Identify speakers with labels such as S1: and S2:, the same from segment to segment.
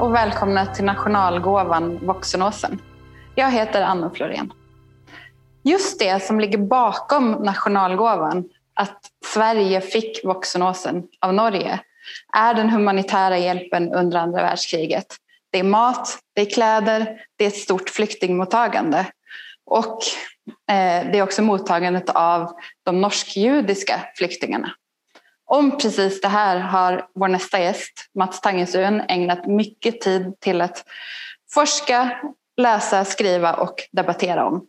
S1: Och välkomna till nationalgåvan Voxenåsen. Jag heter Anna Florén. Just det som ligger bakom nationalgåvan, att Sverige fick Voxenåsen av Norge, är den humanitära hjälpen under andra världskriget. Det är mat, det är kläder, det är ett stort flyktingmottagande. Och eh, det är också mottagandet av de norsk-judiska flyktingarna. Om precis det här har vår nästa gäst, Mats Tangesuen, ägnat mycket tid till att forska, läsa, skriva och debattera om.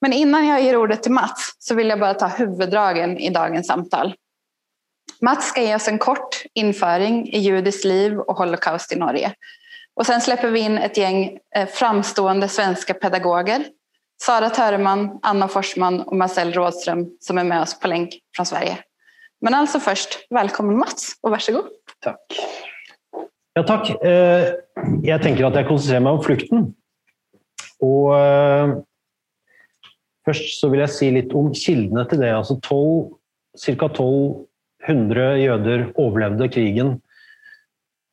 S1: Men innan jag ger ordet till Mats så vill jag bara ta huvuddragen i dagens samtal. Mats ska ge oss en kort införing i judiskt liv och holocaust i Norge. Och sen släpper vi in ett gäng eh, framstående svenska pedagoger. Sara Törman, Anna Forsman och Marcel Rådström som är med oss på länk från Sverige. Men altså først, velkommen Mats og vær så god.
S2: Takk. Ja, takk. Eh, Jeg tenker at jeg konsentrerer meg om flukten. Og eh, først så vil jeg si litt om kildene til det. Altså ca. 1200 jøder overlevde krigen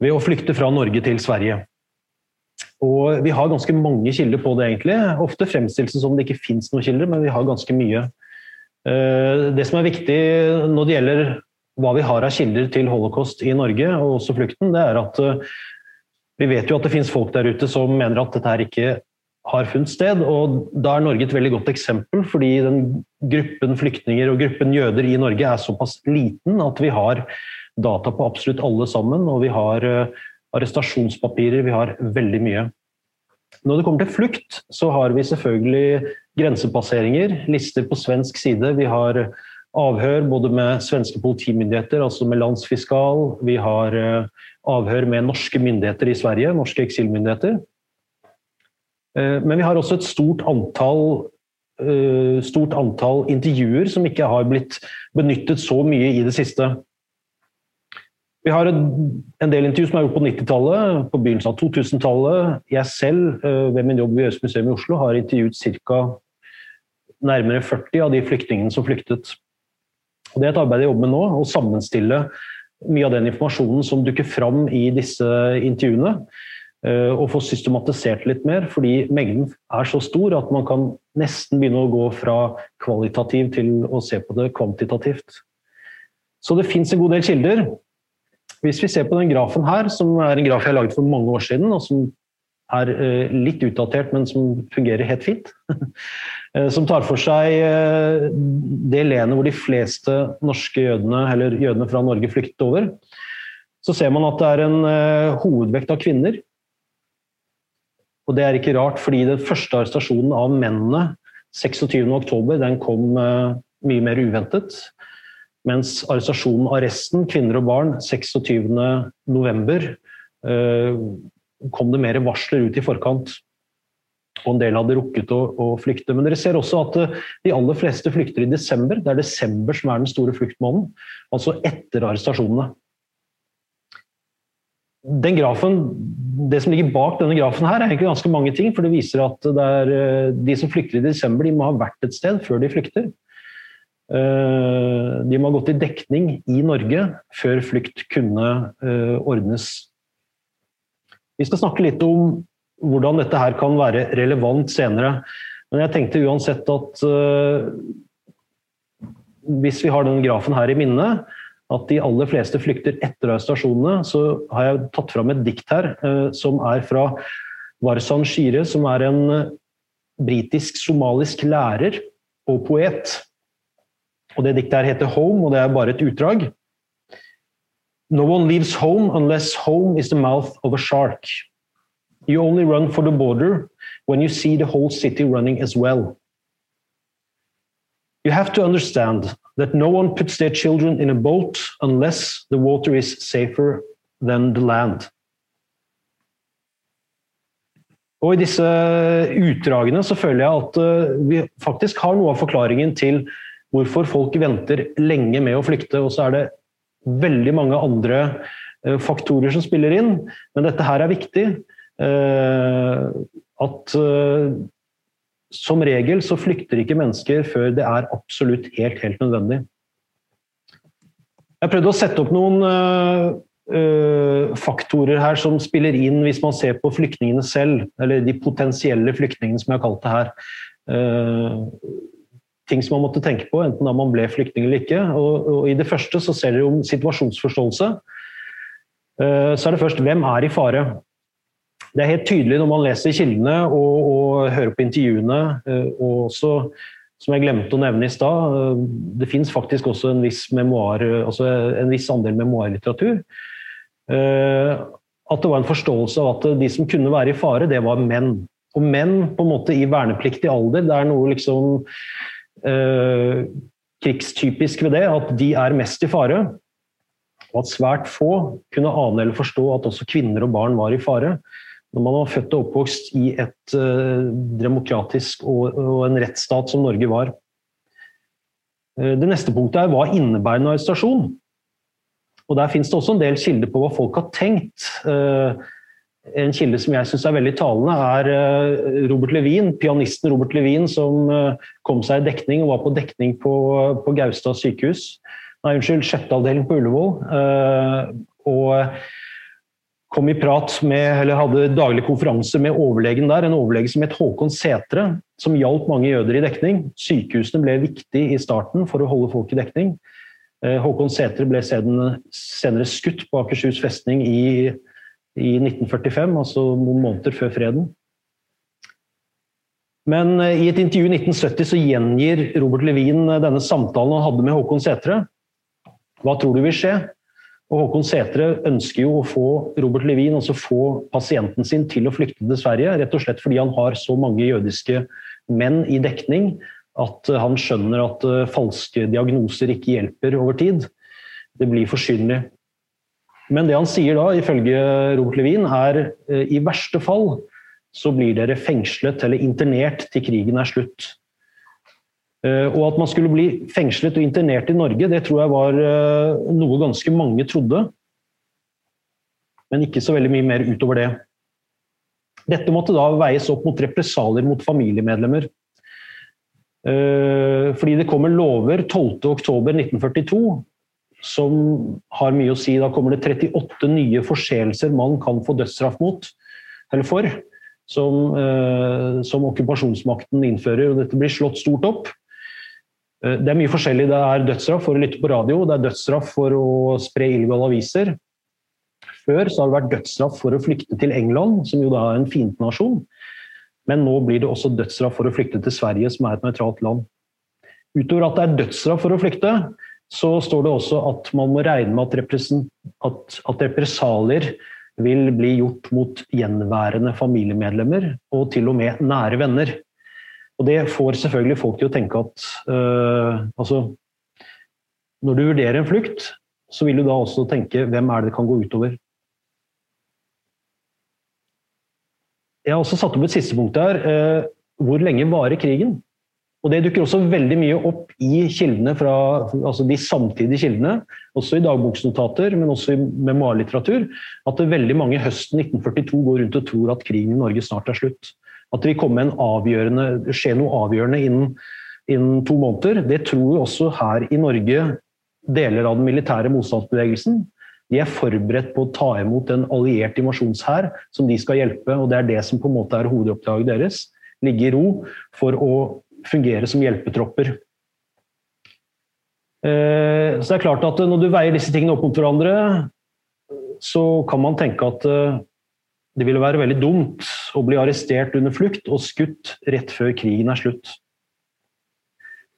S2: ved å flykte fra Norge til Sverige. Og vi har ganske mange kilder på det, egentlig. Ofte fremstilles det som det ikke fins noen kilder, men vi har ganske mye. Eh, det som er viktig når det gjelder hva vi har av kilder til holocaust i Norge, og også flukten, det er at eh, vi vet jo at det finnes folk der ute som mener at dette her ikke har funnet sted. og Da er Norge et veldig godt eksempel, fordi den gruppen flyktninger og gruppen jøder i Norge er såpass liten at vi har data på absolutt alle sammen. Og vi har eh, arrestasjonspapirer, vi har veldig mye. Når det kommer til flukt, så har vi selvfølgelig grensepasseringer, lister på svensk side. Vi har avhør både med svenske politimyndigheter, altså med landsfiskal. Vi har eh, avhør med norske myndigheter i Sverige, norske eksilmyndigheter. Eh, men vi har også et stort antall, eh, stort antall intervjuer som ikke har blitt benyttet så mye i det siste. Vi har en del intervju som er gjort på 90-tallet, på begynnelsen av 2000-tallet. Jeg selv, eh, ved min jobb ved Jøs museum i Oslo, har intervjuet ca. nærmere 40 av de flyktningene som flyktet. Det er et arbeid jeg jobber med nå, å sammenstille mye av den informasjonen som dukker fram i disse intervjuene. Eh, og få systematisert litt mer, fordi mengden er så stor at man kan nesten begynne å gå fra kvalitativ til å se på det kvantitativt. Så det fins en god del kilder. Hvis vi ser på den grafen her, som er en graf jeg laget for mange år siden, og som er eh, litt utdatert, men som fungerer helt fint. Eh, som tar for seg det lenet hvor de fleste norske jødene, eller jødene fra Norge flyktet over. Så ser man at det er en hovedvekt av kvinner og det er ikke rart, fordi den første arrestasjonen av mennene 26.10 den kom mye mer uventet. Mens arrestasjonen av resten, kvinner og barn, 26.11. Uh, kom det mer varsler ut i forkant. Og en del hadde rukket å, å, flykte. Men dere ser også at uh, de aller fleste flykter i desember. Det er desember som er den store fluktmåneden. Altså etter arrestasjonene den grafen, Det som ligger bak denne grafen, her er egentlig ganske mange ting. for Det viser at det er, eh, de som flykter i desember, de må ha vært et sted før de flykter. Eh, de må ha gått i dekning i Norge før flukt kunne eh, ordnes. Vi skal snakke litt om hvordan dette her kan være relevant senere. Men jeg tenkte uansett at hvis vi har denne grafen her i minnet, at de aller fleste flykter etter arrestasjonene, så har jeg tatt fram et dikt her eh, som er fra Warsan Shire, som er en eh, britisk-somalisk lærer og poet. Og Det diktet her heter 'Home', og det er bare et utdrag. No one leaves home unless home is the mouth of a shark. You only run for the border when you see the whole city running as well. You have to understand that no one puts their children in a boat unless the water is safer than the land. Og I disse utdragene så føler jeg at eh, vi faktisk har noe av forklaringen til hvorfor folk venter lenge med å flykte. Og så er det veldig mange andre eh, faktorer som spiller inn, men dette her er viktig. Eh, at som regel så flykter ikke mennesker før det er absolutt helt, helt nødvendig. Jeg prøvde å sette opp noen faktorer her som spiller inn hvis man ser på flyktningene selv, eller de potensielle flyktningene, som jeg har kalt det her. Ting som man måtte tenke på, enten da man ble flyktning eller ikke. Og, og I det første så ser dere om situasjonsforståelse. Uh, så er det først hvem er i fare. Det er helt tydelig når man leser kildene og, og hører på intervjuene, og også som jeg glemte å nevne i stad, eh, det fins faktisk også en viss, memoir, altså en viss andel memoarlitteratur. Eh, at det var en forståelse av at de som kunne være i fare, det var menn. Og menn på en måte i vernepliktig alder, det er noe liksom eh, krigstypisk ved det, at de er mest i fare. Og at svært få kunne ane eller forstå at også kvinner og barn var i fare når man var født og oppvokst i et uh, demokratisk og, og, en rettsstat som Norge var. Uh, det neste punktet er hva innebærer en arrestasjon? Og Der finnes det også en del kilder på hva folk har tenkt. Uh, en kilde som jeg syns er veldig talende, er Robert Levin, pianisten Robert Levin, som kom seg i dekning og var på dekning på, på Gaustad sykehus. Nei, unnskyld, sjette avdeling på Ullevål. Og kom i prat med, eller hadde daglig konferanse med overlegen der, en overlege som het Håkon Setre, som hjalp mange jøder i dekning. Sykehusene ble viktig i starten for å holde folk i dekning. Eh, Håkon Setre ble senere skutt på Akershus festning i, i 1945, altså noen måneder før freden. Men eh, i et intervju i 1970 så gjengir Robert Levin denne samtalen han hadde med Håkon Sætre. Hva tror du vil skje? Og Håkon Sætre ønsker jo å få Robert Levin, altså få pasienten sin til å flykte til Sverige, rett og slett fordi han har så mange jødiske menn i dekning at han skjønner at falske diagnoser ikke hjelper over tid. Det blir for synlig. Men det han sier da, ifølge Robert Levin, er uh, i verste fall så blir dere fengslet eller internert til krigen er slutt. Eh, og at man skulle bli fengslet og internert i Norge, det tror jeg var eh, noe ganske mange trodde. Men ikke så veldig mye mer utover det. Dette måtte da veies opp mot represalier mot familiemedlemmer. Eh, fordi det kommer lover 12.10.1942 som har mye å si. Da kommer det 38 nye forseelser man kan få dødsstraff mot, eller for, som, som okkupasjonsmakten innfører. og Dette blir slått stort opp. Eh, det er mye forskjellig. Det er dødsstraff for å lytte på radio, det er dødsstraff for å spre illegale aviser. Før så har det vært dødsstraff for å flykte til England, som jo da er en fiendtnasjon. Men nå blir det også dødsstraff for å flykte til Sverige, som er et nøytralt land. Utover at det er dødsstraff for å flykte, så står det også at man må regne med at, at, at represalier vil bli gjort mot gjenværende familiemedlemmer, og til og med nære venner. Og det får selvfølgelig folk til å tenke at øh, altså, Når du vurderer en flukt, så vil du da også tenke hvem er det det kan gå utover. Jeg har også satt opp et siste punkt her. Uh, hvor lenge varer krigen? Og Det dukker også veldig mye opp i kildene fra, altså de samtidige kildene, også i dagboksnotater, men også i memoarlitteratur, at det veldig mange høsten 1942 går rundt og tror at krigen i Norge snart er slutt. At det vil komme en avgjørende, skje noe avgjørende innen, innen to måneder. Det tror også her i Norge deler av den militære motstandsbevegelsen. De er forberedt på å ta imot en alliert invasjonshær som de skal hjelpe. og Det er det som på en måte er hovedoppdraget deres. Ligge i ro for å fungere som hjelpetropper. Eh, så det er klart at Når du veier disse tingene opp mot hverandre, så kan man tenke at eh, det ville være veldig dumt å bli arrestert under flukt og skutt rett før krigen er slutt.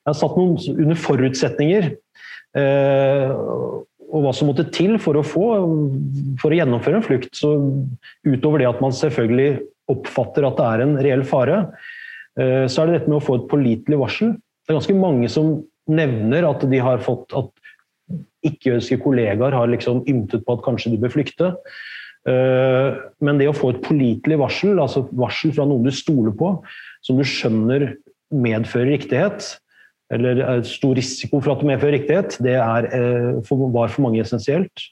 S2: Jeg har satt noen under forutsetninger eh, og hva som måtte til for å, få, for å gjennomføre en flukt. Så utover det at man selvfølgelig oppfatter at det er en reell fare, eh, så er det dette med å få et pålitelig varsel. Det er ganske mange som nevner at de har fått at ikke-jødiske kollegaer har liksom ymtet på at kanskje de bør flykte. Eh, men det å få et pålitelig varsel, altså varsel fra noen du stoler på, som du skjønner medfører riktighet, eller er stor risiko for at det medfører riktighet, det er, eh, var for mange essensielt.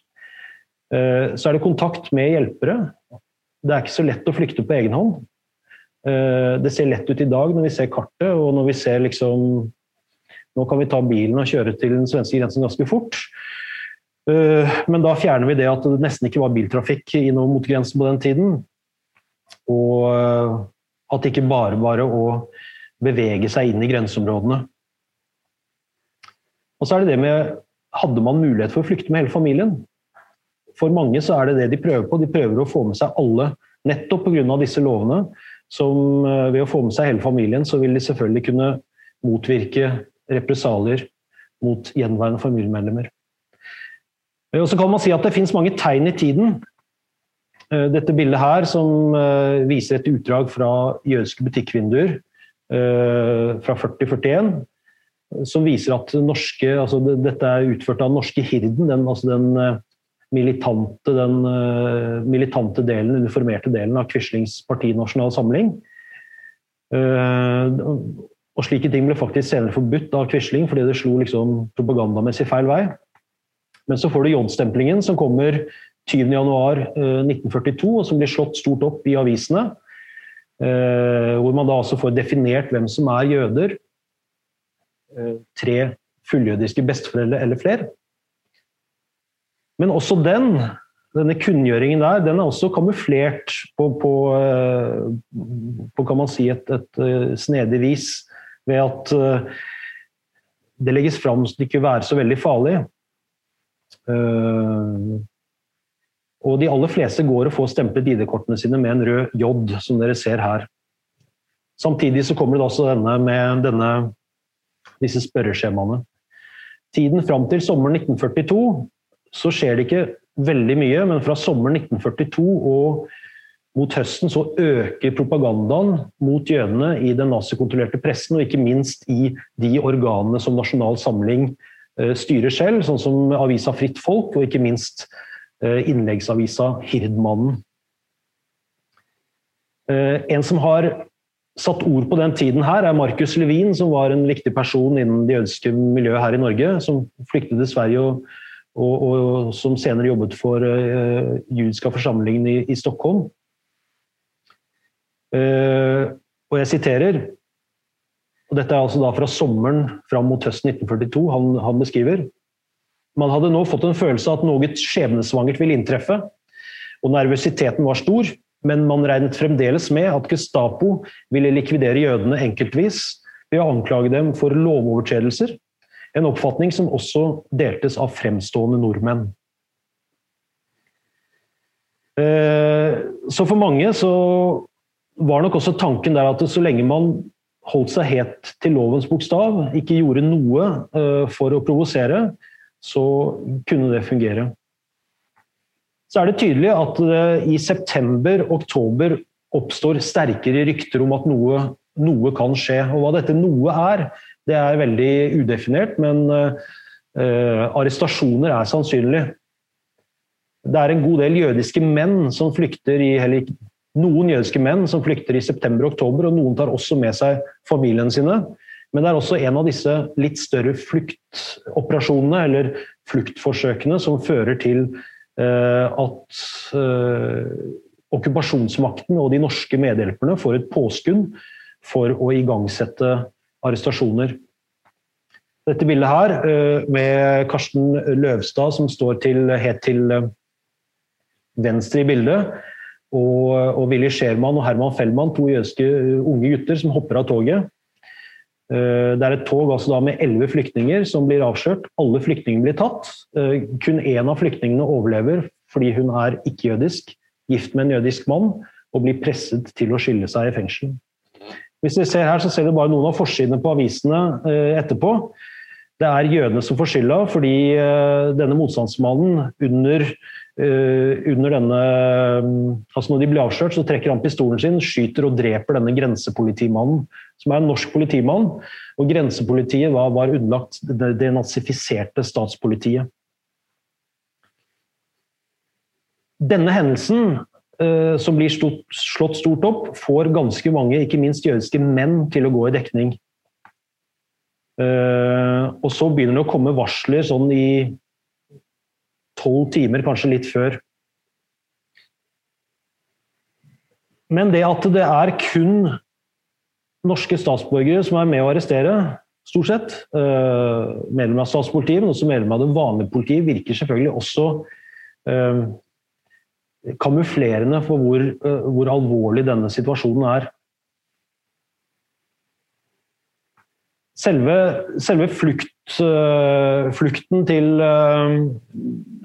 S2: Eh, så er det kontakt med hjelpere. Det er ikke så lett å flykte på egen hånd. Det ser lett ut i dag når vi ser kartet, og når vi ser liksom Nå kan vi ta bilen og kjøre til den svenske grensen ganske fort. Men da fjerner vi det at det nesten ikke var biltrafikk innover mot grensen på den tiden. Og at det ikke bare var å bevege seg inn i grenseområdene. Og så er det det med Hadde man mulighet for å flykte med hele familien? For mange så er det det de prøver på. De prøver å få med seg alle, nettopp pga. disse lovene. Som ved å få med seg hele familien, så vil de selvfølgelig kunne motvirke represalier mot gjenværende familiemedlemmer. Og så kan man si at det finnes mange tegn i tiden. Eh, dette bildet her, som eh, viser et utdrag fra jødiske butikkvinduer eh, fra 4041, som viser at norske, altså dette er utført av den norske hirden, den, altså den militante, den militante delen, uniformerte delen av Quislings parti Nasjonal Samling. Og slike ting ble faktisk senere forbudt av Quisling fordi det slo liksom propagandamessig feil vei. Men så får du John-stemplingen som kommer 20.1.1942, eh, og som blir slått stort opp i avisene. Eh, hvor man da altså får definert hvem som er jøder. Eh, tre fulljødiske besteforeldre eller flere. Men også den, denne kunngjøringen der, den er også kamuflert på, på, på kan man si et, et snedig vis ved at eh, det legges fram som ikke være så veldig farlig. Eh, og de aller fleste går og får stemplet ID-kortene sine med en rød J, som dere ser her. Samtidig så kommer det også denne med denne, disse spørreskjemaene. Tiden fram til sommeren 1942 så skjer det ikke veldig mye, men fra sommeren 1942 og mot høsten så øker propagandaen mot jødene i den nazikontrollerte pressen, og ikke minst i de organene som Nasjonal Samling eh, styrer selv, sånn som avisa Fritt Folk, og ikke minst eh, innleggsavisa Hirdmannen. Eh, en som har satt ord på den tiden her, er Markus Levin, som var en viktig person innen det jødiske miljøet her i Norge, som flyktet til Sverige og, og, og som senere jobbet for uh, judiske forsamlingen i, i Stockholm. Uh, og jeg siterer og Dette er altså da fra sommeren fram mot høsten 1942. Han, han beskriver man hadde nå fått en følelse av at noe skjebnesvangert ville inntreffe, og nervøsiteten var stor, men man regnet fremdeles med at Gestapo ville likvidere jødene enkeltvis ved å anklage dem for lovovertredelser, en oppfatning som også deltes av fremstående nordmenn. Eh, så for mange så var nok også tanken der at så lenge man holdt seg helt til lovens bokstav, ikke gjorde noe uh, for å provosere, så kunne det fungere. Så er det tydelig at det i september-oktober oppstår sterkere rykter om at noe, noe, kan skje. Og hva dette noe er, det er veldig udefinert, men uh, arrestasjoner er sannsynlig. Det er en god del jødiske menn som flykter i, eller noen jødiske menn som flykter i september og oktober, og noen tar også med seg familiene sine. Men det er også en av disse litt større fluktoperasjonene, eller fluktforsøkene, som fører til eh, at eh, okkupasjonsmakten og de norske medhjelperne får et påskudd for å igangsette arrestasjoner. Dette bildet her, eh, med Karsten Løvstad som står til, helt til eh, venstre i bildet, og, og Willy Scherman og Herman Fellmann, to jødiske uh, unge gutter som hopper av toget. Det er et tog altså med elleve flyktninger som blir avslørt. Alle flyktningene blir tatt. Kun én av flyktningene overlever fordi hun er ikke-jødisk, gift med en jødisk mann, og blir presset til å skille seg i fengsel. Hvis dere ser her, så ser dere bare noen av forsidene på avisene etterpå. Det er jødene som får skylda, fordi denne motstandsmannen under Uh, under denne altså Når de blir avslørt, så trekker han pistolen sin, skyter og dreper denne grensepolitimannen, som er en norsk politimann. Og grensepolitiet var, var underlagt det, det nazifiserte statspolitiet. Denne hendelsen, som blir stort, slått stort opp, får ganske mange, ikke minst jødiske menn, til å gå i dekning. Uh, og så begynner det å komme varsler sånn i tolv timer, kanskje litt før. Men det at det er kun norske statsborgere som er med å arrestere, stort sett. Medlemmer av statspolitiet, men også medlemmer av det vanlige politiet, virker selvfølgelig også kamuflerende for hvor, hvor alvorlig denne situasjonen er. Selve, selve flukt, flukten, til,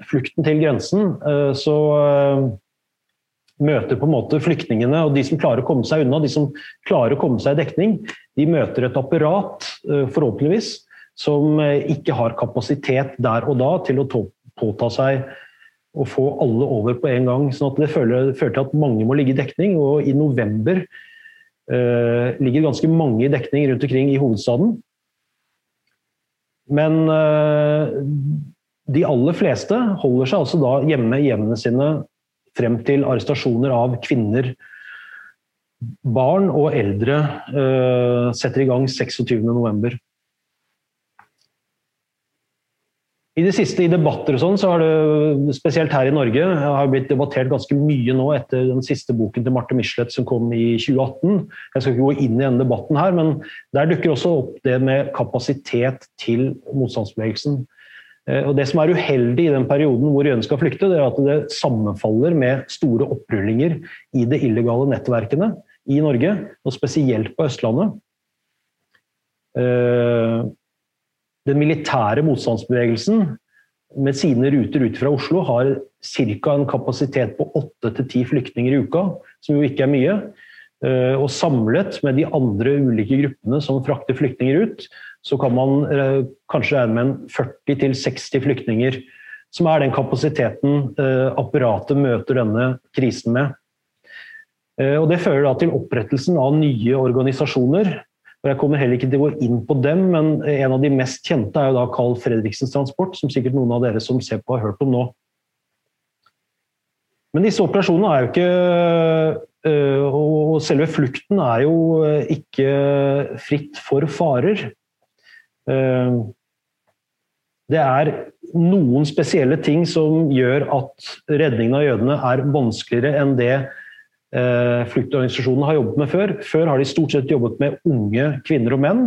S2: flukten, til, grensen, så møter på en måte flyktningene og de som klarer å komme seg unna, de som klarer å komme seg i dekning, de møter et apparat, forhåpentligvis, som ikke har kapasitet der og da til å påta seg å få alle over på en gang. sånn at Det fører, til at mange må ligge i dekning. og I november eh, ligger ganske mange i dekning rundt omkring i hovedstaden. Men eh, de aller fleste holder seg altså da hjemme i hjemmene sine frem til arrestasjoner av kvinner, barn og eldre eh, setter i gang 26.11. I det siste i debatter og sånn, så har det spesielt her i Norge har blitt debattert ganske mye nå etter den siste boken til Marte Michelet som kom i 2018. Jeg skal ikke gå inn i denne debatten her, men der dukker også opp det med kapasitet til motstandsbevegelsen. Eh, og Det som er uheldig i den perioden hvor Jøen skal flykte, det er at det sammenfaller med store opprullinger i de illegale nettverkene i Norge, og spesielt på Østlandet. Den militære motstandsbevegelsen med sine ruter ut fra Oslo har ca. en kapasitet på 8-10 flyktninger i uka, som jo ikke er mye. Eh, og samlet med de andre ulike gruppene som frakter flyktninger ut, så kan man eh, kanskje regne med 40-60 flyktninger. Som er den kapasiteten eh, apparatet møter denne krisen med. Og Det fører til opprettelsen av nye organisasjoner og Jeg kommer heller ikke til å gå inn på dem, men en av de mest kjente er jo da Carl Fredriksens Transport, som sikkert noen av dere som ser på har hørt om nå. Men disse operasjonene er jo ikke øh, Og selve flukten er jo øh, ikke fritt for farer. Øh, det er noen spesielle ting som gjør at redningen av jødene er vanskeligere enn det fluktorganisasjonene har jobbet med før. Før har de stort sett jobbet med unge kvinner og menn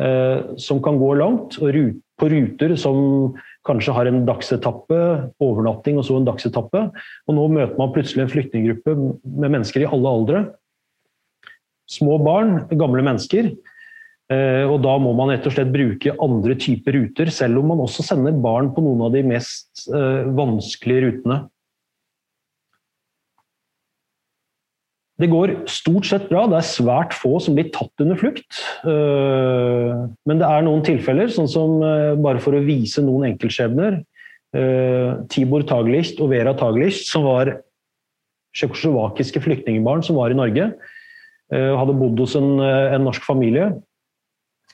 S2: eh, som kan gå langt, og på ruter som kanskje har en dagsetappe, overnatting og så en dagsetappe. Og nå møter man plutselig en flyktninggruppe med mennesker i alle aldre. Små barn, gamle mennesker. Eh, og da må man rett og slett bruke andre typer ruter, selv om man også sender barn på noen av de mest eh, vanskelige rutene. Det går stort sett bra. Det er svært få som blir tatt under flukt. Eh, men det er noen tilfeller, sånn som eh, bare for å vise noen enkeltskjebner eh, Tibor Taglicht og Vera Taglicht, som var tsjekkoslovakiske flyktningbarn som var i Norge. Hadde bodd hos en, en norsk familie,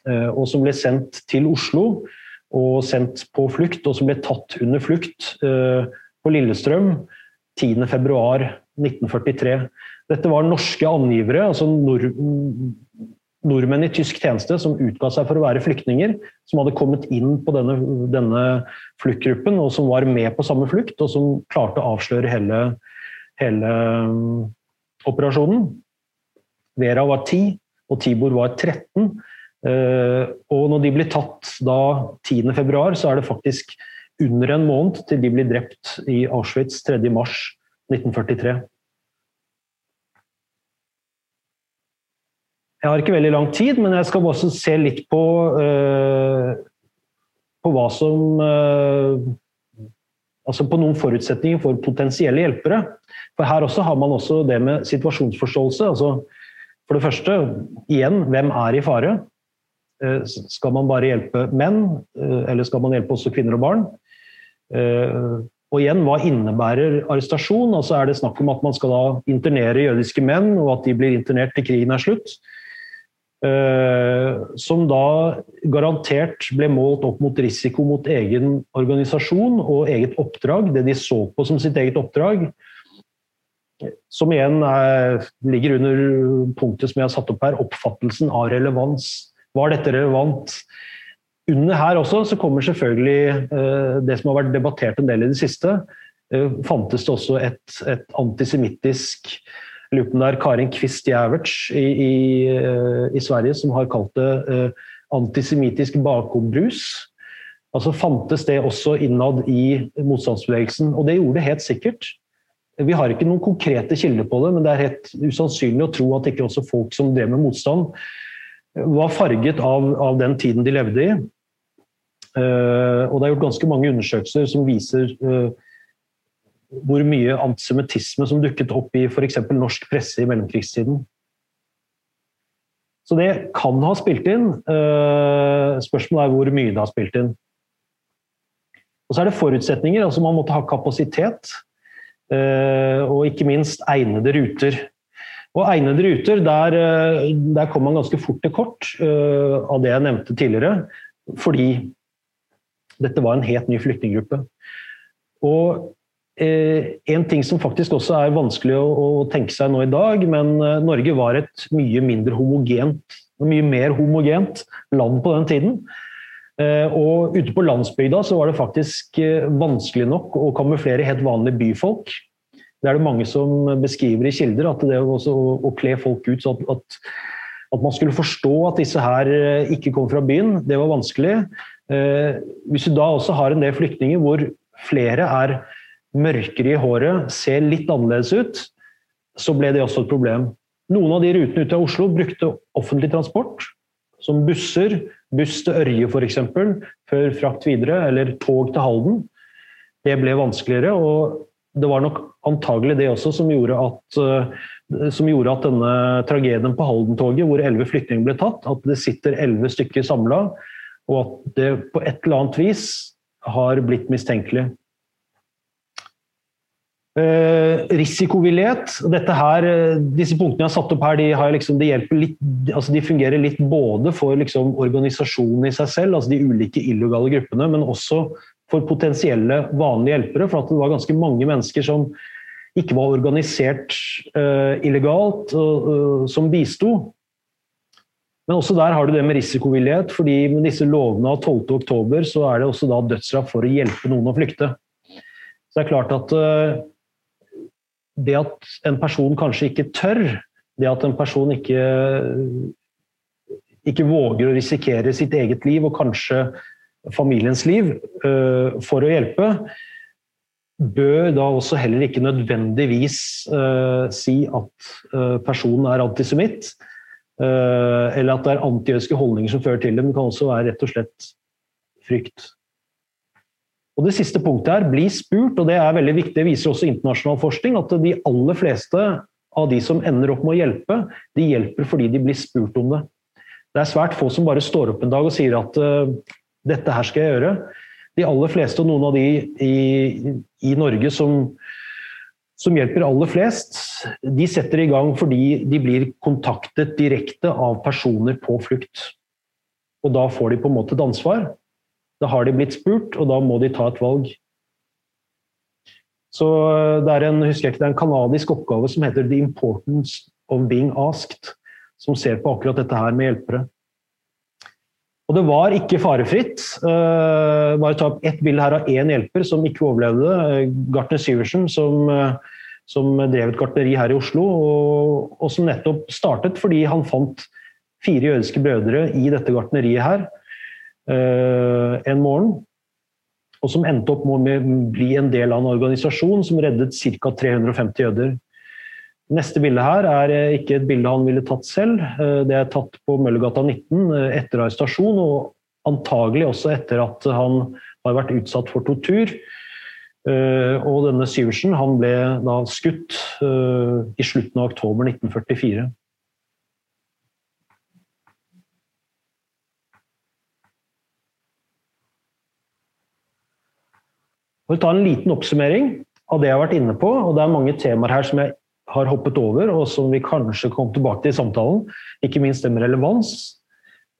S2: og som ble sendt til Oslo og sendt på flukt, og som ble tatt under flukt på Lillestrøm 10.2.1943. Dette var norske angivere, altså nord, nordmenn i tysk tjeneste som utga seg for å være flyktninger, som hadde kommet inn på denne, denne fluktgruppen og som var med på samme flukt, og som klarte å avsløre hele, hele um, operasjonen. Vera var 10, og Tibor var 13. Uh, eh, og når de blir tatt da 10.2, så er det faktisk under en måned til de blir drept i Auschwitz 3.3.1943. Jeg har ikke veldig lang tid, men jeg skal også se litt på, uh, på hva som uh, Altså på noen forutsetninger for potensielle hjelpere. For her også har man også det med situasjonsforståelse. Altså for det første, igjen, hvem er i fare? Uh, skal man bare hjelpe menn, eller skal man hjelpe også kvinner og barn? Og igjen, hva innebærer arrestasjon? Altså Er det snakk om at man skal da internere jødiske menn, og at de blir internert til krigen er slutt? Eh, som da garantert ble målt opp mot risiko mot egen organisasjon og eget oppdrag, det de så på som sitt eget oppdrag. Som igjen er, ligger under punktet som jeg har satt opp her, oppfattelsen av relevans. Var dette relevant? Under her også så kommer selvfølgelig eh, det som har vært debattert en del i det siste. Eh, fantes det også et, et antisemittisk lurer på om det er Karin Kvist Jæverts i, i, eh, i, Sverige som har kalt det uh, antisemittisk bakombrus. Altså Fantes det også innad i motstandsbevegelsen? Og det gjorde det helt sikkert. Vi har ikke noen konkrete kilder på det, men det er helt usannsynlig å tro at ikke også folk som drev med motstand, var farget av, av den tiden de levde i. Uh, og det er gjort ganske mange undersøkelser som viser uh, hvor mye antisemittisme som dukket opp i f.eks. norsk presse i mellomkrigstiden. Så det kan ha spilt inn. Uh, spørsmålet er hvor mye det har spilt inn. Og så er det forutsetninger. altså Man måtte ha kapasitet. Eh, og ikke minst egnede ruter. Og egnede ruter, der, eh, der kom man ganske fort til kort eh, av det jeg nevnte tidligere. Fordi dette var en helt ny flyktninggruppe. Og en ting som faktisk også er vanskelig å, tenke seg nå i dag, men Norge var et mye mindre homogent, mye mer homogent land på den tiden. Eh, og ute på landsbygda så var det faktisk eh, vanskelig nok å kamuflere helt vanlige byfolk. Det er det mange som beskriver i kilder, at det å, å kle folk ut så at, at, at, man skulle forstå at disse her eh, ikke kom fra byen, det var vanskelig. Hvis du da også har en del flyktninger hvor flere er mørkere i håret, ser litt annerledes ut, så ble det også et problem. Noen av de rutene ut av Oslo brukte offentlig transport, som busser, buss til Ørje f.eks., før frakt videre, eller tog til Halden. Det ble vanskeligere, og det var nok antagelig det også som gjorde at, eh, som gjorde at denne tragedien på Halden-toget, hvor elleve flyktninger ble tatt, at det sitter elleve stykker samla, og at det på et eller annet vis har blitt mistenkelig. Uh, risikovillighet. Her, eh, disse punktene jeg har satt opp her, de, liksom, de, litt, altså de fungerer litt både for liksom, organisasjonen i seg selv, altså de ulike illegale gruppene, men også for potensielle vanlige hjelpere. For det var ganske mange mennesker som ikke var organisert eh, illegalt, uh, som bisto. Men også der har du det med risikovillighet, fordi med disse lovene av 12.10 så er det også da dødsstraff for å hjelpe noen å flykte. Så det er klart at det at en person kanskje ikke tør, det at en person ikke, ikke våger å risikere sitt eget liv og kanskje familiens liv uh, for å hjelpe, bør da også heller ikke nødvendigvis uh, si at uh, personen er antisemitt, eller at det er antijødiske holdninger som fører til det. Men det kan også være rett og slett frykt. Og Det siste punktet her, bli spurt, og det er veldig viktig, det viser også internasjonal forskning, at de aller fleste av de som ender opp med å hjelpe, de hjelper fordi de blir spurt om det. Det er svært få som bare står opp en dag og sier at uh, dette her skal jeg gjøre. De aller fleste, og noen av de i, i Norge som, som hjelper aller flest, de setter i gang fordi de blir kontaktet direkte av personer på flukt. Og da får de på en måte et ansvar. Da har de blitt spurt, og da må de ta et valg. Så eh, det er en, husker jeg ikke, det er en kanadisk oppgave som heter 'The Importance of Being Asked', som ser på akkurat dette her med hjelpere. Og det var ikke farefritt. Uh, bare ta opp ett bilde her av én hjelper som ikke overlevde. det. Gartner Syversen, som, som, drev et gartneri her i Oslo, og, og, som nettopp startet fordi han fant fire jødiske brødre i dette gartneriet her. Eh, en morgen. Og som endte opp med å bli en del av en organisasjon som reddet ca. 350 jøder. Neste bilde her er eh, ikke et bilde han ville tatt selv. Eh, det er tatt på Møllergata 19 etter arrestasjon, og antagelig også etter at han har vært utsatt for tortur. Og denne Syversen han ble da skutt i slutten av oktober 1944. Jeg vil ta en liten oppsummering av det jeg har vært inne på. og Det er mange temaer her som jeg har hoppet over, og som vi kanskje kommer tilbake til i samtalen. Ikke minst det med relevans.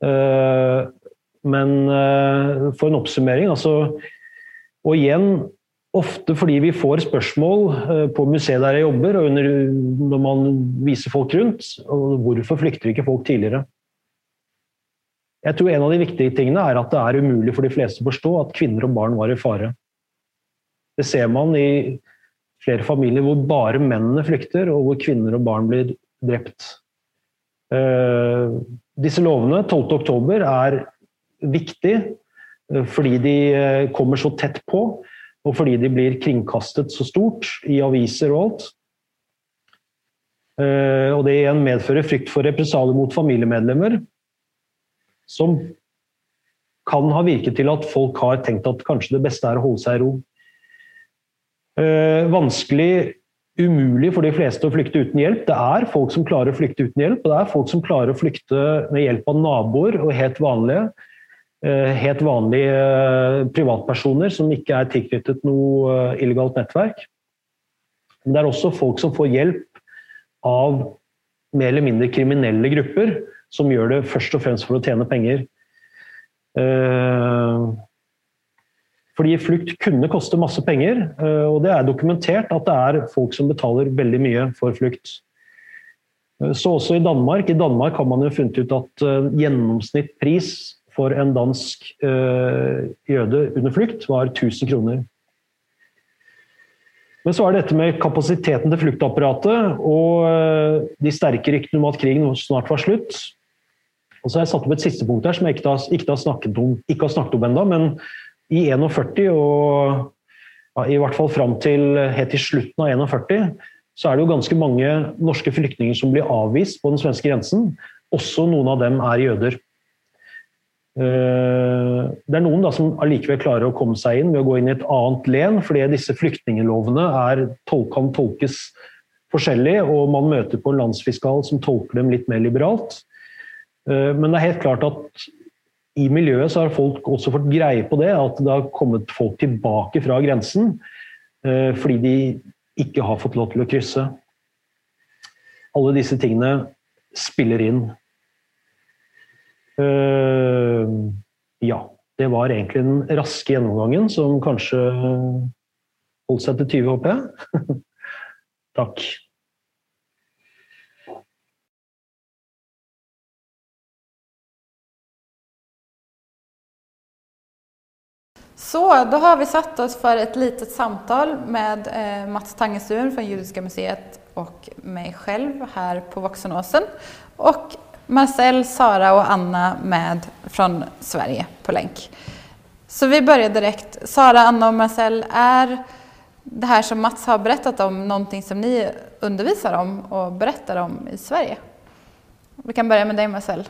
S2: Eh, men eh, for en oppsummering, altså Og igjen, ofte fordi vi får spørsmål eh, på museet der jeg jobber, og under, når man viser folk rundt, og hvorfor flykter ikke folk tidligere? Jeg tror en av de viktige tingene er at det er umulig for de fleste å forstå at kvinner og barn var i fare. Det ser man i flere familier hvor bare mennene flykter, og hvor kvinner og barn blir drept. Eh, disse lovene, 12.10, er viktig fordi de kommer så tett på, og fordi de blir kringkastet så stort i aviser og alt. Og det igjen medfører frykt for represalier mot familiemedlemmer, som kan ha virket til at folk har tenkt at kanskje det beste er å holde seg i ro. Vanskelig umulig for de fleste å flykte uten hjelp. Det er folk som klarer å flykte uten hjelp, og det er folk som klarer å flykte med hjelp av naboer og helt vanlige, eh, helt vanlige eh, privatpersoner som ikke er tilknyttet noe eh, illegalt nettverk. Men det er også folk som får hjelp av mer eller mindre kriminelle grupper, som gjør det først og fremst for å tjene penger. Fordi flukt kunne koste masse penger, eh, og det er dokumentert at det er folk som betaler veldig mye for flukt. Eh, så også i Danmark. I Danmark har man jo funnet ut at eh, gjennomsnittpris for en dansk jøde under flukt var 1000 kroner. Men så er det dette med kapasiteten til fluktapparatet og de sterke ryktene om at krigen snart var slutt. Og så har jeg satt opp et siste punkt her som jeg ikke har, snakket om, ikke om men i 41 og i hvert fall fram til helt til slutten av 41, så er det jo ganske mange norske flyktninger som blir avvist på den svenske grensen. Også noen av dem er jøder. Eh, det er noen da som allikevel klarer å komme seg inn ved å gå inn i et annet len, fordi disse flyktningelovene er, kan tolkes forskjellig, og man møter på en landsfiskal som tolker dem litt mer liberalt. Eh, men det er helt klart at i miljøet så har folk også fått greie på det, at det har kommet folk tilbake fra grensen eh, fordi de ikke har fått lov til å krysse. Alle disse tingene spiller inn. Eh, ja, det var egentlig den raske gjennomgangen som kanskje holdt seg til 20, håper jeg. Takk.
S1: Så, då har vi satt oss för ett litet samtal med eh, Mats Tangestuen från Judiska museet och mig själv här på Voxenåsen. Och Marcel, Sara och Anna med från Sverige på länk. Så vi börjar direkt. Sara, Anna och Marcel, är det här som Mats har berättat om någonting som ni undervisar om och berättar om i Sverige? Vi kan börja med dig Marcel.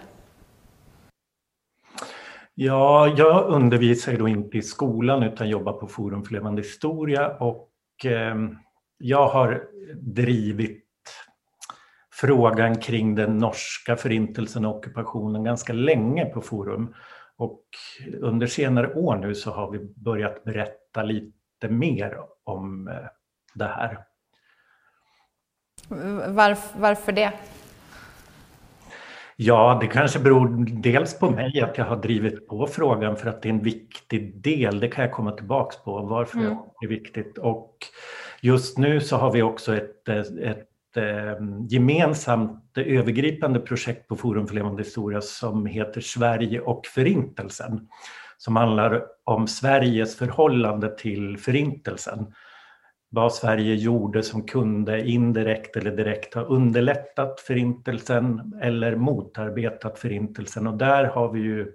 S3: Ja, jag undervisar då inte i skolan utan jobbar på Forum för levande historia och eh, jag har drivit frågan kring den norska förintelsen och ockupationen ganska länge på Forum. Och under senare år nu så har vi börjat berätta lite mer om eh, det här.
S1: Varf, varför det?
S3: Ja, det kanske beror dels på mig att jag har drivit på frågan för att det är en viktig del. Det kan jag komma tillbaks på varför mm. det är viktigt. Och just nu så har vi också ett, ett, ett eh, gemensamt övergripande projekt på Forum för levande historia som heter Sverige och förintelsen. Som handlar om Sveriges förhållande till förintelsen vad Sverige gjorde som kunde indirekt eller direkt ha underlättat förintelsen eller motarbetat förintelsen. Och där har vi ju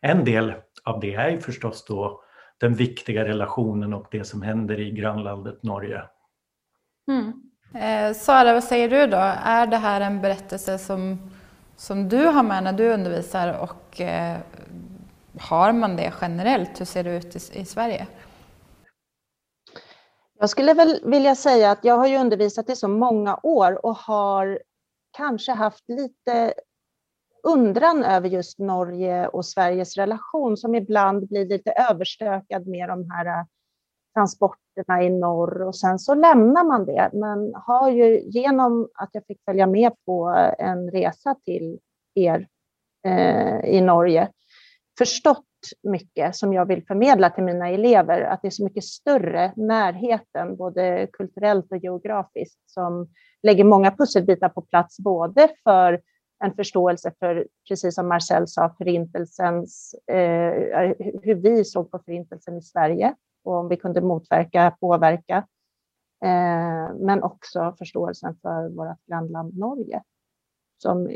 S3: en del av det är förstås då den viktiga relationen och det som händer i grannlandet Norge.
S1: Mm. Eh, Sara, vad säger du då? Är det här en berättelse som, som du har med när du undervisar och eh, har man det generellt? Hur ser det ut i, i Sverige?
S4: Jag skulle väl vilja säga att jag har ju undervisat i så många år och har kanske haft lite undran över just Norge och Sveriges relation som ibland blir lite överstökad med de här äh, transporterna i norr och sen så lämnar man det. Men har ju genom att jag fick följa med på en resa till er eh, i Norge förstått mycket som jag vill förmedla till mina elever, att det är så mycket större närheten, både kulturellt och geografiskt, som lägger många pusselbitar på plats, både för en förståelse för, precis som Marcel sa, förintelsens, eh, hur vi såg på förintelsen i Sverige och om vi kunde motverka, påverka, eh, men också förståelsen för vårt grannland Norge. som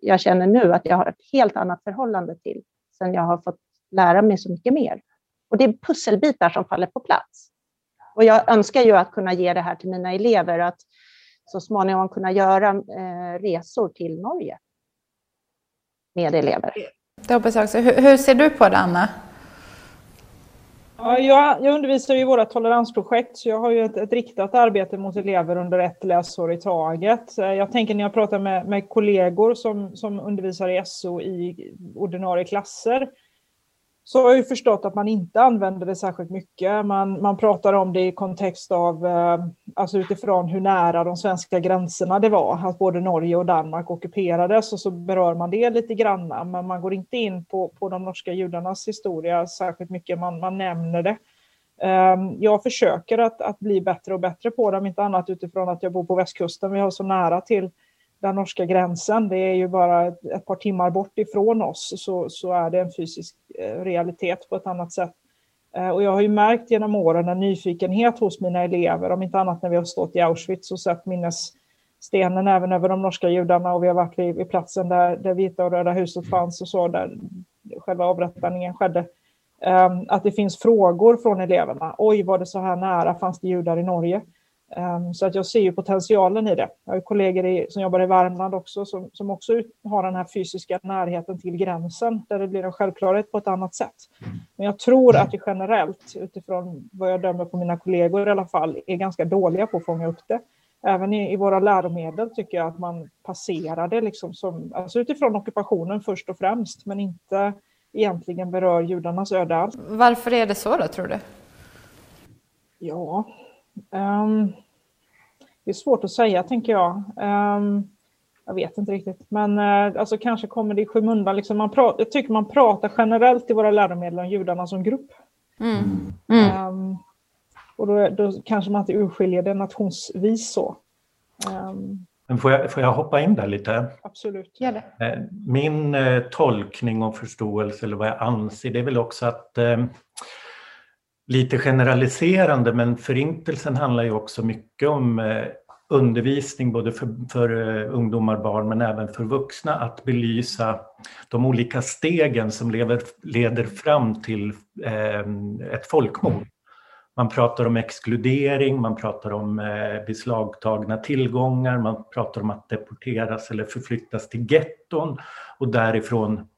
S4: jag känner nu att jag har ett helt annat förhållande till sen jag har fått lära mig så mycket mer. Och det är pusselbitar som faller på plats. Och jag önskar ju att kunna ge det här till mina elever, att så småningom kunna göra eh, resor till Norge med elever.
S1: Det hoppas jag också. Hur, hur ser du på det, Anna?
S5: Ja, jag, jag undervisar i våra toleransprojekt, så jag har ju ett, ett, riktat arbete mot elever under ett läsår i taget. Jag tänker när jag pratar med, med kollegor som, som undervisar i SO i ordinarie klasser, så har jag förstått att man inte använder det särskilt mycket. Man, man pratar om det i kontext av, eh, alltså utifrån hur nära de svenska gränserna det var, att både Norge och Danmark ockuperades och så berör man det lite grann, men man går inte in på, på de norska judarnas historia särskilt mycket, man, man nämner det. Eh, jag försöker att, att bli bättre och bättre på det, om inte annat utifrån att jag bor på västkusten, vi har så nära till den norske grensen. Det er jo bare et, par timer bort fra oss så, så er det en fysisk eh, realitet på et annet sett. Og jeg har jo märkt gjennom årene en nyfikenhet hos mine elever, om ikke annet når vi har stått i Auschwitz og sett minnesstenen även over de norske jødene, og vi har vært ved plassen der där Vita og røde huset fanns og så, der selve avrettingen skjedde. Um, at det finnes frågor fra elevene. Oi, var det så her nære? Fanns det jøder i Norge? Ehm, så att jag ser ju potentialen i det. Jag har kollegor i, som jobbar i Värmland också som, som också har den här fysiska närheten till gränsen där det blir en självklarhet på ett annat sätt. Men jag tror att vi generellt, utifrån vad jag dömer på mina kollegor i alla fall, är ganska dåliga på att fånga upp det. Även i, i våra läromedel tycker jag att man passerar det liksom som, alltså utifrån ockupationen först och främst, men inte egentligen berör judarnas öde alls.
S1: Varför är det så då, tror du?
S5: Ja, um, det är svårt att säga, tänker jag. Um, jag vet inte riktigt, men uh, alltså, kanske kommer det i skymundan. Liksom man pratar, jag tycker man pratar generellt i våra läromedel om judarna som grupp. Mm. Mm. Um, och då, då, kanske man inte urskiljer det nationsvis så.
S3: Um, men får jag, får jag hoppa in där lite?
S5: Absolut.
S1: Gör det.
S3: Eh, min eh, tolkning och förståelse, eller vad jag anser, det är väl också att eh, lite generaliserande, men Förintelsen handlar ju också mycket om eh, undervisning både för, för uh, ungdomar, barn men även för vuxna att belysa de olika stegen som lever, leder fram till eh, ett folkmord. Man pratar om exkludering, man pratar om eh, beslagtagna tillgångar, man pratar om att deporteras eller förflyttas till getton och därifrån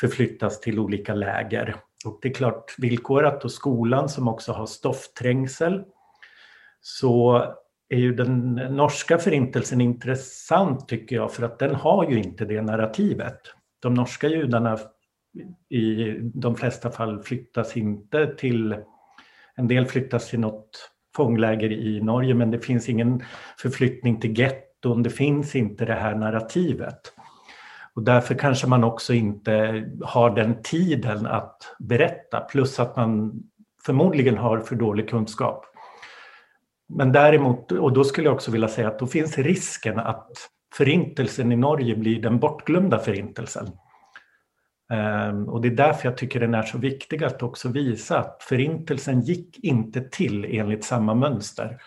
S3: förflyttas till olika läger. Och det är klart, villkorat och skolan som också har stoffträngsel så är ju den norska förintelsen intressant tycker jag för att den har ju inte det narrativet. De norska judarna i de flesta fall flyttas inte till, en del flyttas till något fångläger i Norge men det finns ingen förflyttning till getton, det finns inte det här narrativet. Och därför kanske man också inte har den tiden att berätta, plus att man förmodligen har för dålig kunskap. Men däremot, och då skulle jag också vilja säga att då finns risken att förintelsen i Norge blir den bortglömda förintelsen. Ehm, och det är därför jag tycker den är så viktig att också visa att förintelsen gick inte till enligt samma mönster.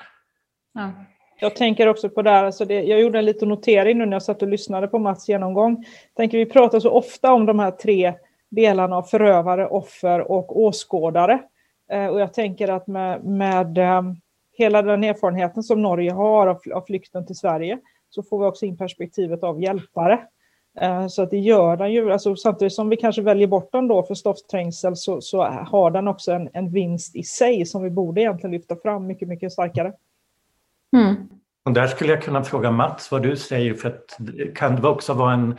S5: Ja. Jag tänker också på det här, alltså det, jag gjorde en liten notering nu när jag satt och lyssnade på Mats genomgång. Tänker vi pratar så ofta om de här tre delarna av förövare, offer och åskådare. Eh, och jag tänker att med, med eh, hela den erfarenheten som Norge har av, av flykten till Sverige så får vi också in perspektivet av hjälpare. Eh, så att det gör den ju, alltså samtidigt som vi kanske väljer bort den då för stoffträngsel så, så har den också en, en vinst i sig som vi borde egentligen lyfta fram mycket, mycket starkare.
S3: Mm. Och där skulle jag kunna fråga Mats vad du säger, för att kan det också vara en,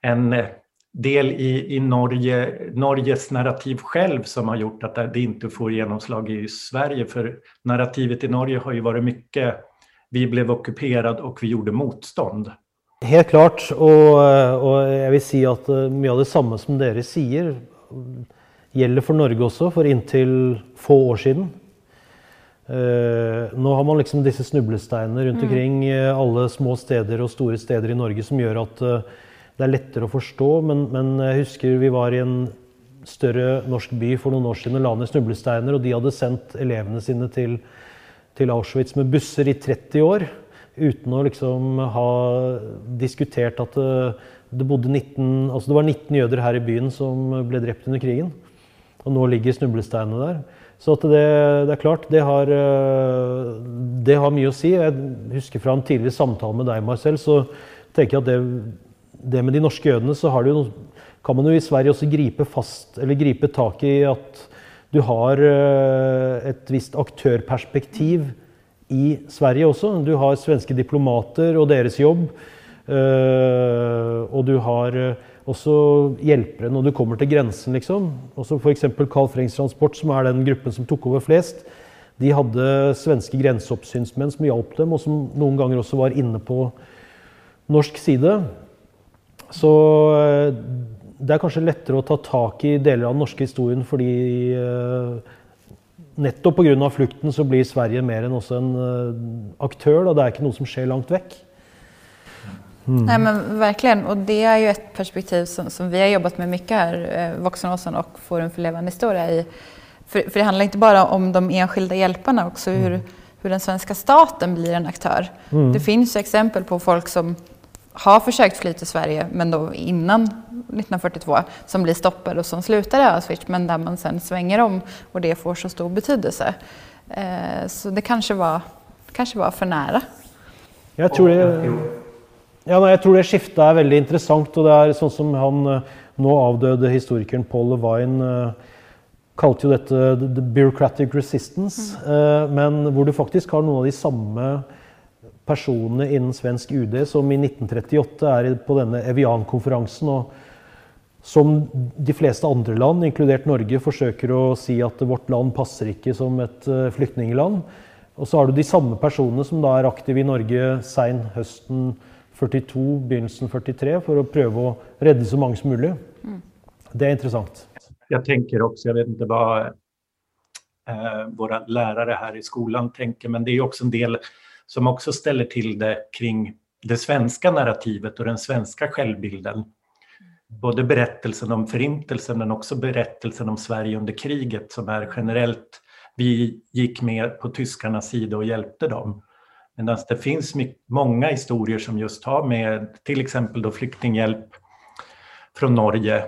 S3: en del i, i Norge, Norges narrativ själv som har gjort att det inte får genomslag i Sverige? För narrativet i Norge har ju varit mycket vi blev ockuperad och vi gjorde motstånd.
S2: Helt klart, och, och jag vill säga att eh, mycket av det samma som ni säger gäller för Norge också, för intill få år sedan Uh, nå har man liksom disse snublesteinene rundt mm. omkring uh, alle små steder og store steder i Norge som gjør at uh, det er lettere å forstå. Men, men, jeg husker vi var i en større norsk by for noen år siden og la ned snublesteiner. Og de hadde sendt elevene sine til, til Auschwitz med busser i 30 år. uten å liksom ha diskutert at det, det, 19, altså det var 19 jøder her i byen som ble drept under krigen. Og nå ligger snublesteinene der. Så det, det, er klart, det har, eh, det har, mye å si. Jeg husker fra en tidligere samtale med deg, Marcel, så tenker jeg at det, det med de norske jødene, så jo, kan man jo i Sverige også gripe fast, eller gripe tak i at du har eh, et visst aktørperspektiv i Sverige også. Du har svenske diplomater og deres jobb. Eh, og du har også det når du kommer til grensen, liksom. Også F.eks. Carl Frengs Transport, som er den gruppen som tok over flest. De hadde svenske grenseoppsynsmenn som hjalp dem, og som noen ganger også var inne på norsk side. Så eh, det er kanskje lettere å ta tak i deler av den norske historien fordi eh, nettopp pga. flukten så blir Sverige mer enn også en eh, aktør. Da. Det er ikke noe som skjer langt vekk.
S1: Mm. Nej, men verkligen, och det är ju ett perspektiv som, som vi har jobbat med mycket här, eh, Voxenåsen och Forum för levande historia. I, för, för, det handlar inte bara om de enskilda hjälparna, också hur, mm. hur den svenska staten blir en aktör. Mm. Det finns exempel på folk som har försökt fly till Sverige, men då innan 1942, som blir stoppade och som slutar i Auschwitz, men där man sen svänger om och det får så stor betydelse. Eh, så det kanske var, kanske var för nära.
S2: Jag tror det ja, nei, jeg tror det skiftet er veldig interessant. og det er sånn som han eh, nå avdøde historikeren Paul Levine uh, kalte jo dette the bureaucratic resistance. Mm. Uh, men hvor du faktisk har noen av de samme personene innen svensk UD som i 1938 er på denne Evian-konferansen. og som de fleste andre land, inkludert Norge, forsøker å si at vårt land passer ikke som et flyktningland. Og så har du de samme personene som da er aktive i Norge sein høsten 42, begynnelsen 43, for å prøve å redde så mange som mulig. Mm. Det er interessant.
S3: Jeg tenker også, jeg vet ikke hva eh, våre lærere her i skolen tenker, men det er også en del som også steller til det kring det svenske narrativet og den svenske selvbilden. Både berettelsen om forintelsen, men også berettelsen om Sverige under kriget som er generelt vi gikk med på tyskernes side og hjelpte dem. Medan det finns många historier som just har med till exempel då flyktinghjälp från Norge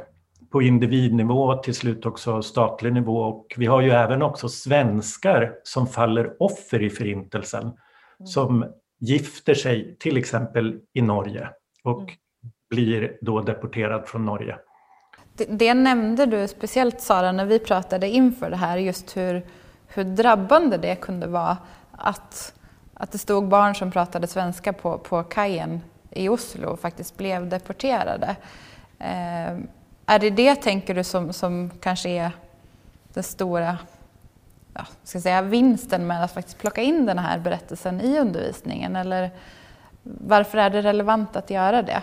S3: på individnivå, till slut också statlig nivå. Och vi har ju även också svenskar som faller offer i Förintelsen, mm. som gifter sig till exempel i Norge och mm. blir då deporterad från Norge.
S1: Det, det, nämnde du speciellt Sara när vi pratade inför det här, just hur, hur drabbande det kunde vara att att det stod barn som pratade svenska på, på kajen i Oslo och faktiskt blev deporterade. Eh, är det det, tänker du, som, som kanske är den stora ja, ska säga, vinsten med att faktiskt plocka in den här berättelsen i undervisningen? Eller varför är det relevant att göra det?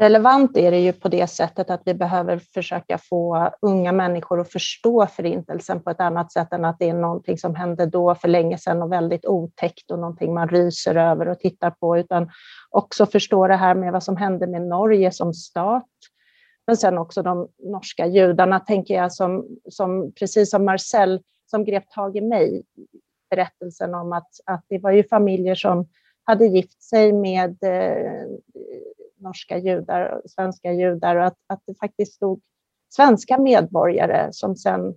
S4: Relevant är det ju på det sättet att vi behöver försöka få unga människor att förstå Förintelsen på ett annat sätt än att det är någonting som hände då för länge sedan och väldigt otäckt och någonting man ryser över och tittar på, utan också förstå det här med vad som hände med Norge som stat. Men sen också de norska judarna, tänker jag, som, som precis som Marcel, som grep tag i mig, berättelsen om att, att det var ju familjer som hade gift sig med eh, norska judar och svenska judar och att, att det faktiskt stod svenska medborgare som sen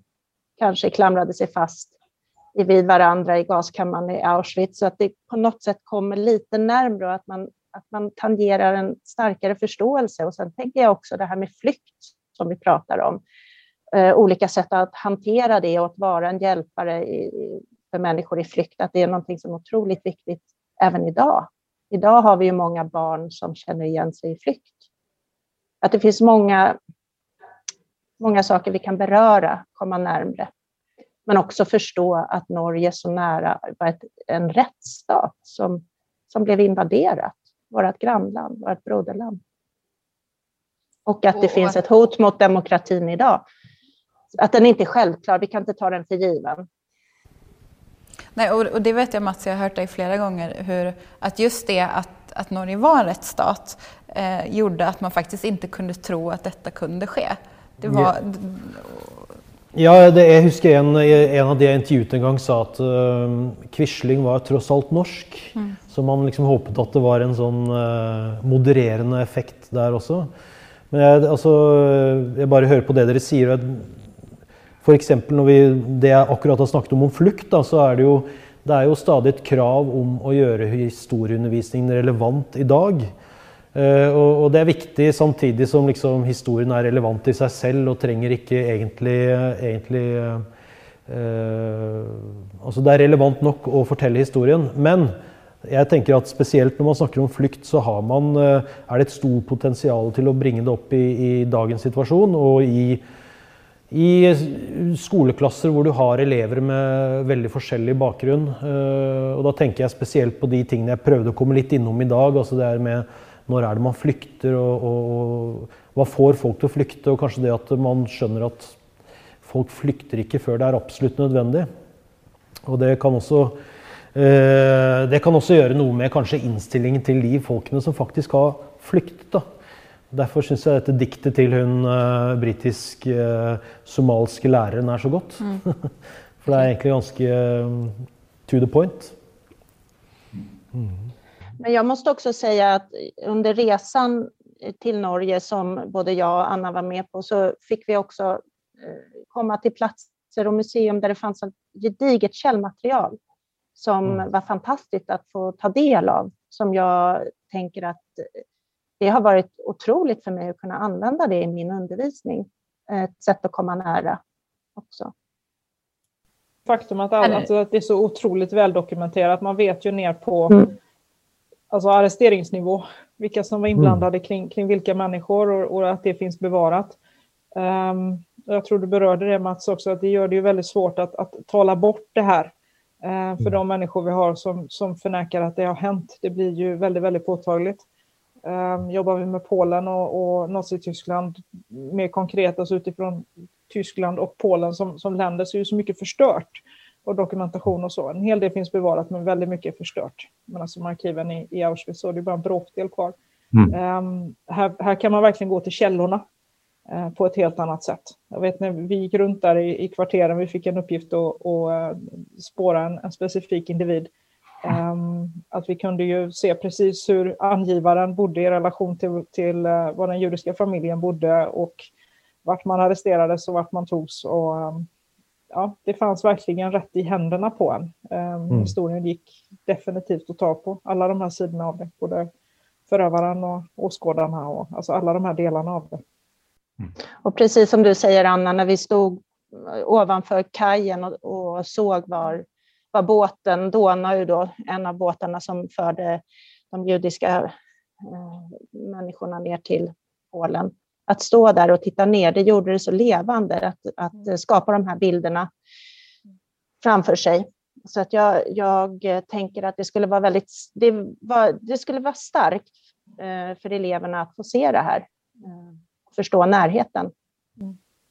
S4: kanske klamrade sig fast vid varandra i gaskammaren i Auschwitz så att det på något sätt kommer lite närmre och att man, att man tangerar en starkare förståelse. Och sen tänker jag också det här med flykt som vi pratar om. Eh, olika sätt att hantera det och att vara en hjälpare i, för människor i flykt, att det är någonting som är otroligt viktigt även idag. Idag har vi ju många barn som känner igen sig i flykt. Att det finns många, många saker vi kan beröra, komma närmre. Men också förstå att Norge så nära var ett, en rättsstat som, som blev invaderat, vårt grannland, vårt broderland. Och att det finns ett hot mot demokratin idag. Att den inte är självklar, vi kan inte ta den för given.
S1: Nej, och, och, det vet jag Mats, jag har hørt deg flere ganger, hur, att just det att, att Norge var en rättsstat eh, gjorde at man faktisk ikke kunne tro at dette kunne skje. Det var,
S2: Ja, det, jeg husker en, en, av de jeg intervjuet en gang sa at uh, Quisling var tross alt norsk. Mm. Så man liksom håpet at det var en sånn uh, modererende effekt der også. Men jeg, altså, jeg bare hører på det dere sier. F.eks. når vi det jeg akkurat har snakket om om flukt, da, så er det jo det er jo stadig et krav om å gjøre historieundervisningen relevant i dag. Uh, og, og, det er viktig samtidig som liksom, historien er relevant i seg selv og trenger ikke egentlig, egentlig uh, Altså det er relevant nok å fortelle historien. Men jeg tenker at spesielt når man snakker om flukt, så man, uh, er det et stort potensial til å bringe det opp i, i dagens situasjon. og i i skoleklasser hvor du har elever med veldig forskjellig bakgrunn. Og da tenker jeg spesielt på de tingene jeg prøvde å komme litt innom i dag. altså det her med når er det man flykter, og, og, og hva får folk til å flykte? Og kanskje det at man skjønner at folk flykter ikke før det er absolutt nødvendig. Og det kan også, eh, det kan også gjøre noe med kanskje innstillingen til de folkene som faktisk har flyktet. da. Derfor syns jeg dette diktet til hun uh, britisk-somalske uh, læreren er så godt. Mm. For det er egentlig ganske um, to the point.
S4: Mm. Men jeg måste også si at under resan til Norge som både jeg og Anna var med på så fikk vi også komme til plasser og och museum der det fanns et gediget kjellmaterial som mm. var fantastisk å få ta del av. Som jeg tenker att det har varit otroligt för mig att kunna använda det i min undervisning. Ett sätt att komma nära också.
S5: Faktum att, all, alltså att det är så otroligt väldokumenterat. Man vet ju ner på mm alltså arresteringsnivå, vilka som var mm. inblandade mm. kring, kring vilka människor och, och, att det finns bevarat. Um, jag tror du berörde det Mats också, att det gör det ju väldigt svårt att, att tala bort det här uh, för mm. de människor vi har som, som förnekar att det har hänt. Det blir ju väldigt, väldigt påtagligt. Um, jobbar vi med Polen och, och Nazityskland mer konkret, alltså utifrån Tyskland och Polen som, som länder så är ju så mycket förstört och dokumentation och så. En hel del finns bevarat men väldigt mycket är förstört. Men alltså arkiven i, i Auschwitz så det är bara en bråkdel kvar. Mm. Um, här, här kan man verkligen gå till källorna uh, på ett helt annat sätt. Jag vet när vi gick runt där i, i kvarteren, vi fick en uppgift att, att uh, spåra en, en, specifik individ. Um, att vi kunde ju se precis hur angivaren bodde i relation till, till uh, var den judiska familjen bodde och vart man arresterades och vart man togs. Och, um, ja, det fanns verkligen rätt i händerna på en. Um, mm. Historien gick definitivt att ta på, alla de här sidorna av det. Både förövaren och åskådarna och alltså alla de här delarna av det.
S4: Mm. Och precis som du säger Anna, när vi stod ovanför kajen och, och såg var, var båten, Donau då, en av båtarna som förde de judiska eh, människorna ner till Polen, att stå där och titta ner, det gjorde det så levande att, att mm. skapa de här bilderna framför sig. Så att jag, jag tänker att det skulle vara väldigt, det, var, det skulle vara starkt eh, för eleverna att få se det här, eh, förstå närheten.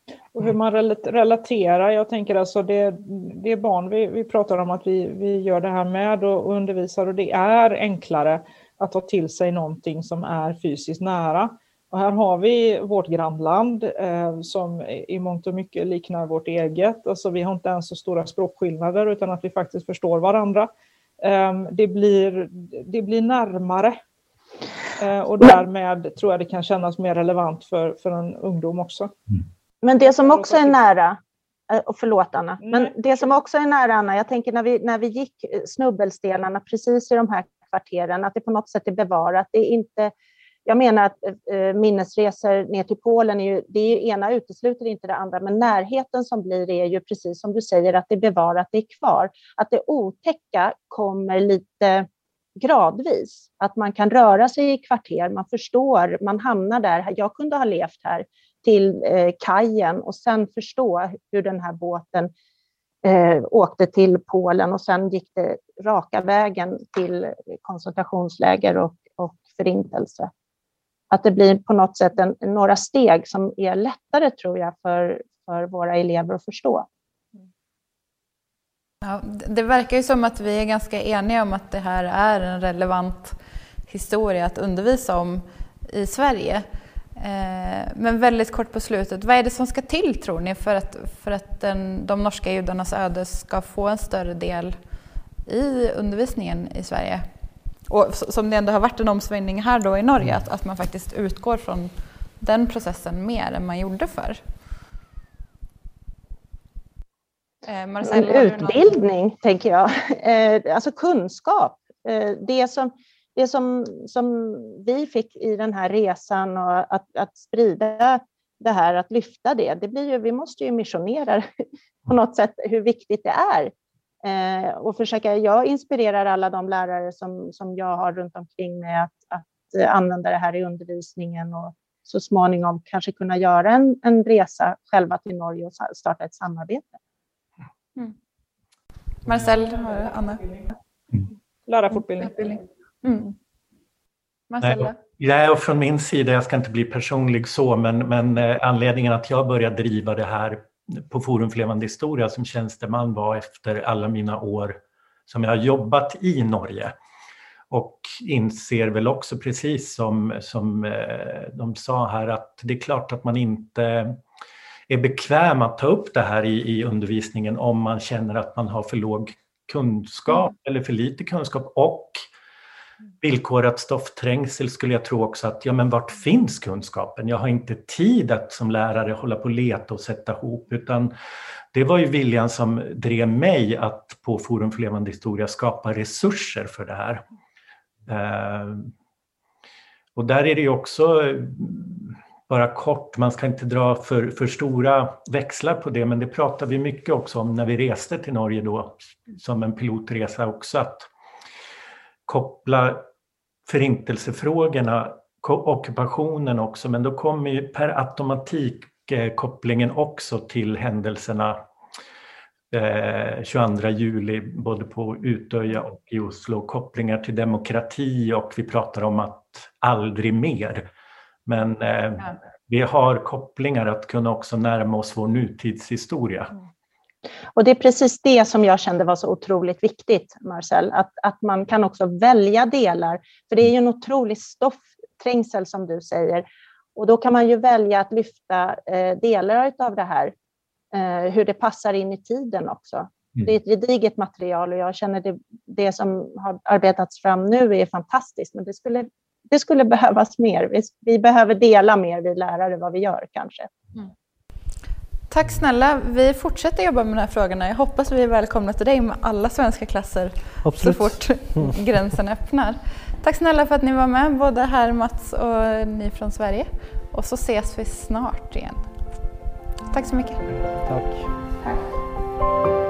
S5: Mm. Och hur man relaterar, jag tänker alltså det, det är barn vi, vi pratar om att vi, vi gör det här med och, och undervisar och det är enklare att ta till sig någonting som är fysiskt nära. Och här har vi vårt grannland eh, som i mångt och mycket liknar vårt eget. Alltså vi har inte ens så stora språkskillnader utan att vi faktiskt förstår varandra. Eh, det, blir, det blir närmare eh, och därmed tror jag det kan kännas mer relevant för, för en ungdom också. Mm.
S4: Men det som också är nära, eh, och förlåt Anna, men det som också är nära Anna, jag tänker när vi, när vi gick snubbelstenarna precis i de här kvarteren, att det på något sätt är bevarat. Det är inte jag menar att eh, minnesresor ner till Polen, är ju, det är ju, ena utesluter inte det andra, men närheten som blir är ju precis som du säger, att det är bevarat, det är kvar. Att det otäcka kommer lite gradvis, att man kan röra sig i kvarter, man förstår, man hamnar där, jag kunde ha levt här, till eh, kajen och sen förstå hur den här båten eh, åkte till Polen och sen gick det raka vägen till koncentrationsläger och, och förintelse att det blir på något sätt en, steg som är lättare tror jag för, för våra elever att förstå.
S1: Ja, det verkar ju som att vi är ganska eniga om att det här är en relevant historia att undervisa om i Sverige. Eh, men veldig kort på slutet, hva er det som skal til, tror ni for at, for at den, de norske jødenes øde skal få en større del i undervisningen i Sverige? Og som det har vært en omsvingning her i Norge, at, at man faktisk utgår fra den processen mer enn man gjorde før.
S4: Eh, utbildning, tenker jeg. Eh, altså kunskap. Eh, det som, det som, som vi fick i den här resan och att, att sprida det här, att lyfta det, det blir ju, vi måste ju missionera på något sätt hur viktigt det är. Eh, och försöka, jag inspirerar alla de lärare som, som jag har runt omkring mig att, att använda det här i undervisningen och så småningom kanske kunna göra en, en resa själva till Norge och starta ett samarbete.
S1: Mm. Marcel, Anna?
S5: Lärarfortbildning. Mm.
S3: Marcella? Nej, och från min sida, jag ska inte bli personlig så, men, men eh, anledningen att jag började driva det här på Forum för levande historia som tjänsteman var efter alla mina år som jag har jobbat i Norge. Och inser väl också precis som, som eh, de sa här att det är klart att man inte är bekväm att ta upp det här i, i undervisningen om man känner att man har för låg kunskap mm. eller för lite kunskap och villkorat stoffträngsel skulle jag tro också att, ja men vart finns kunskapen? Jag har inte tid att som lärare hålla på och leta och sätta ihop utan det var ju viljan som drev mig att på Forum för levande historia skapa resurser för det här. Eh, och där är det ju också bara kort, man ska inte dra för, för stora växlar på det, men det pratade vi mycket också om när vi reste till Norge då, som en pilotresa också, att koppla förintelsefrågorna, ockupationen också, men då kommer ju per automatik eh, kopplingen också till händelserna 22 eh, juli både på Utöja och i Oslo, kopplingar till demokrati och vi pratar om att aldrig mer. Men eh, vi har kopplingar att kunna också närma oss vår nutidshistoria. Mm.
S4: Och det är precis det som jag kände var så otroligt viktigt, Marcel, att, att man kan också välja delar, för det är ju en otrolig stoffträngsel som du säger, och då kan man ju välja att lyfta eh, delar av det här, eh, hur det passar in i tiden också. Mm. Det är ett gediget material och jag känner det, det som har arbetats fram nu är fantastiskt, men det skulle, det skulle behövas mer. Vi, vi behöver dela mer, vi lärare, vad vi gör kanske. Mm.
S1: Tack snälla. Vi fortsätter jobba med de här frågorna. Jag hoppas vi är välkomna till dig med alla svenska klasser Absolut. så fort mm. gränsen öppnar. Tack snälla för att ni var med, både här Mats och ni från Sverige. Och så ses vi snart igen. Tack så mycket.
S2: Tack. Tack.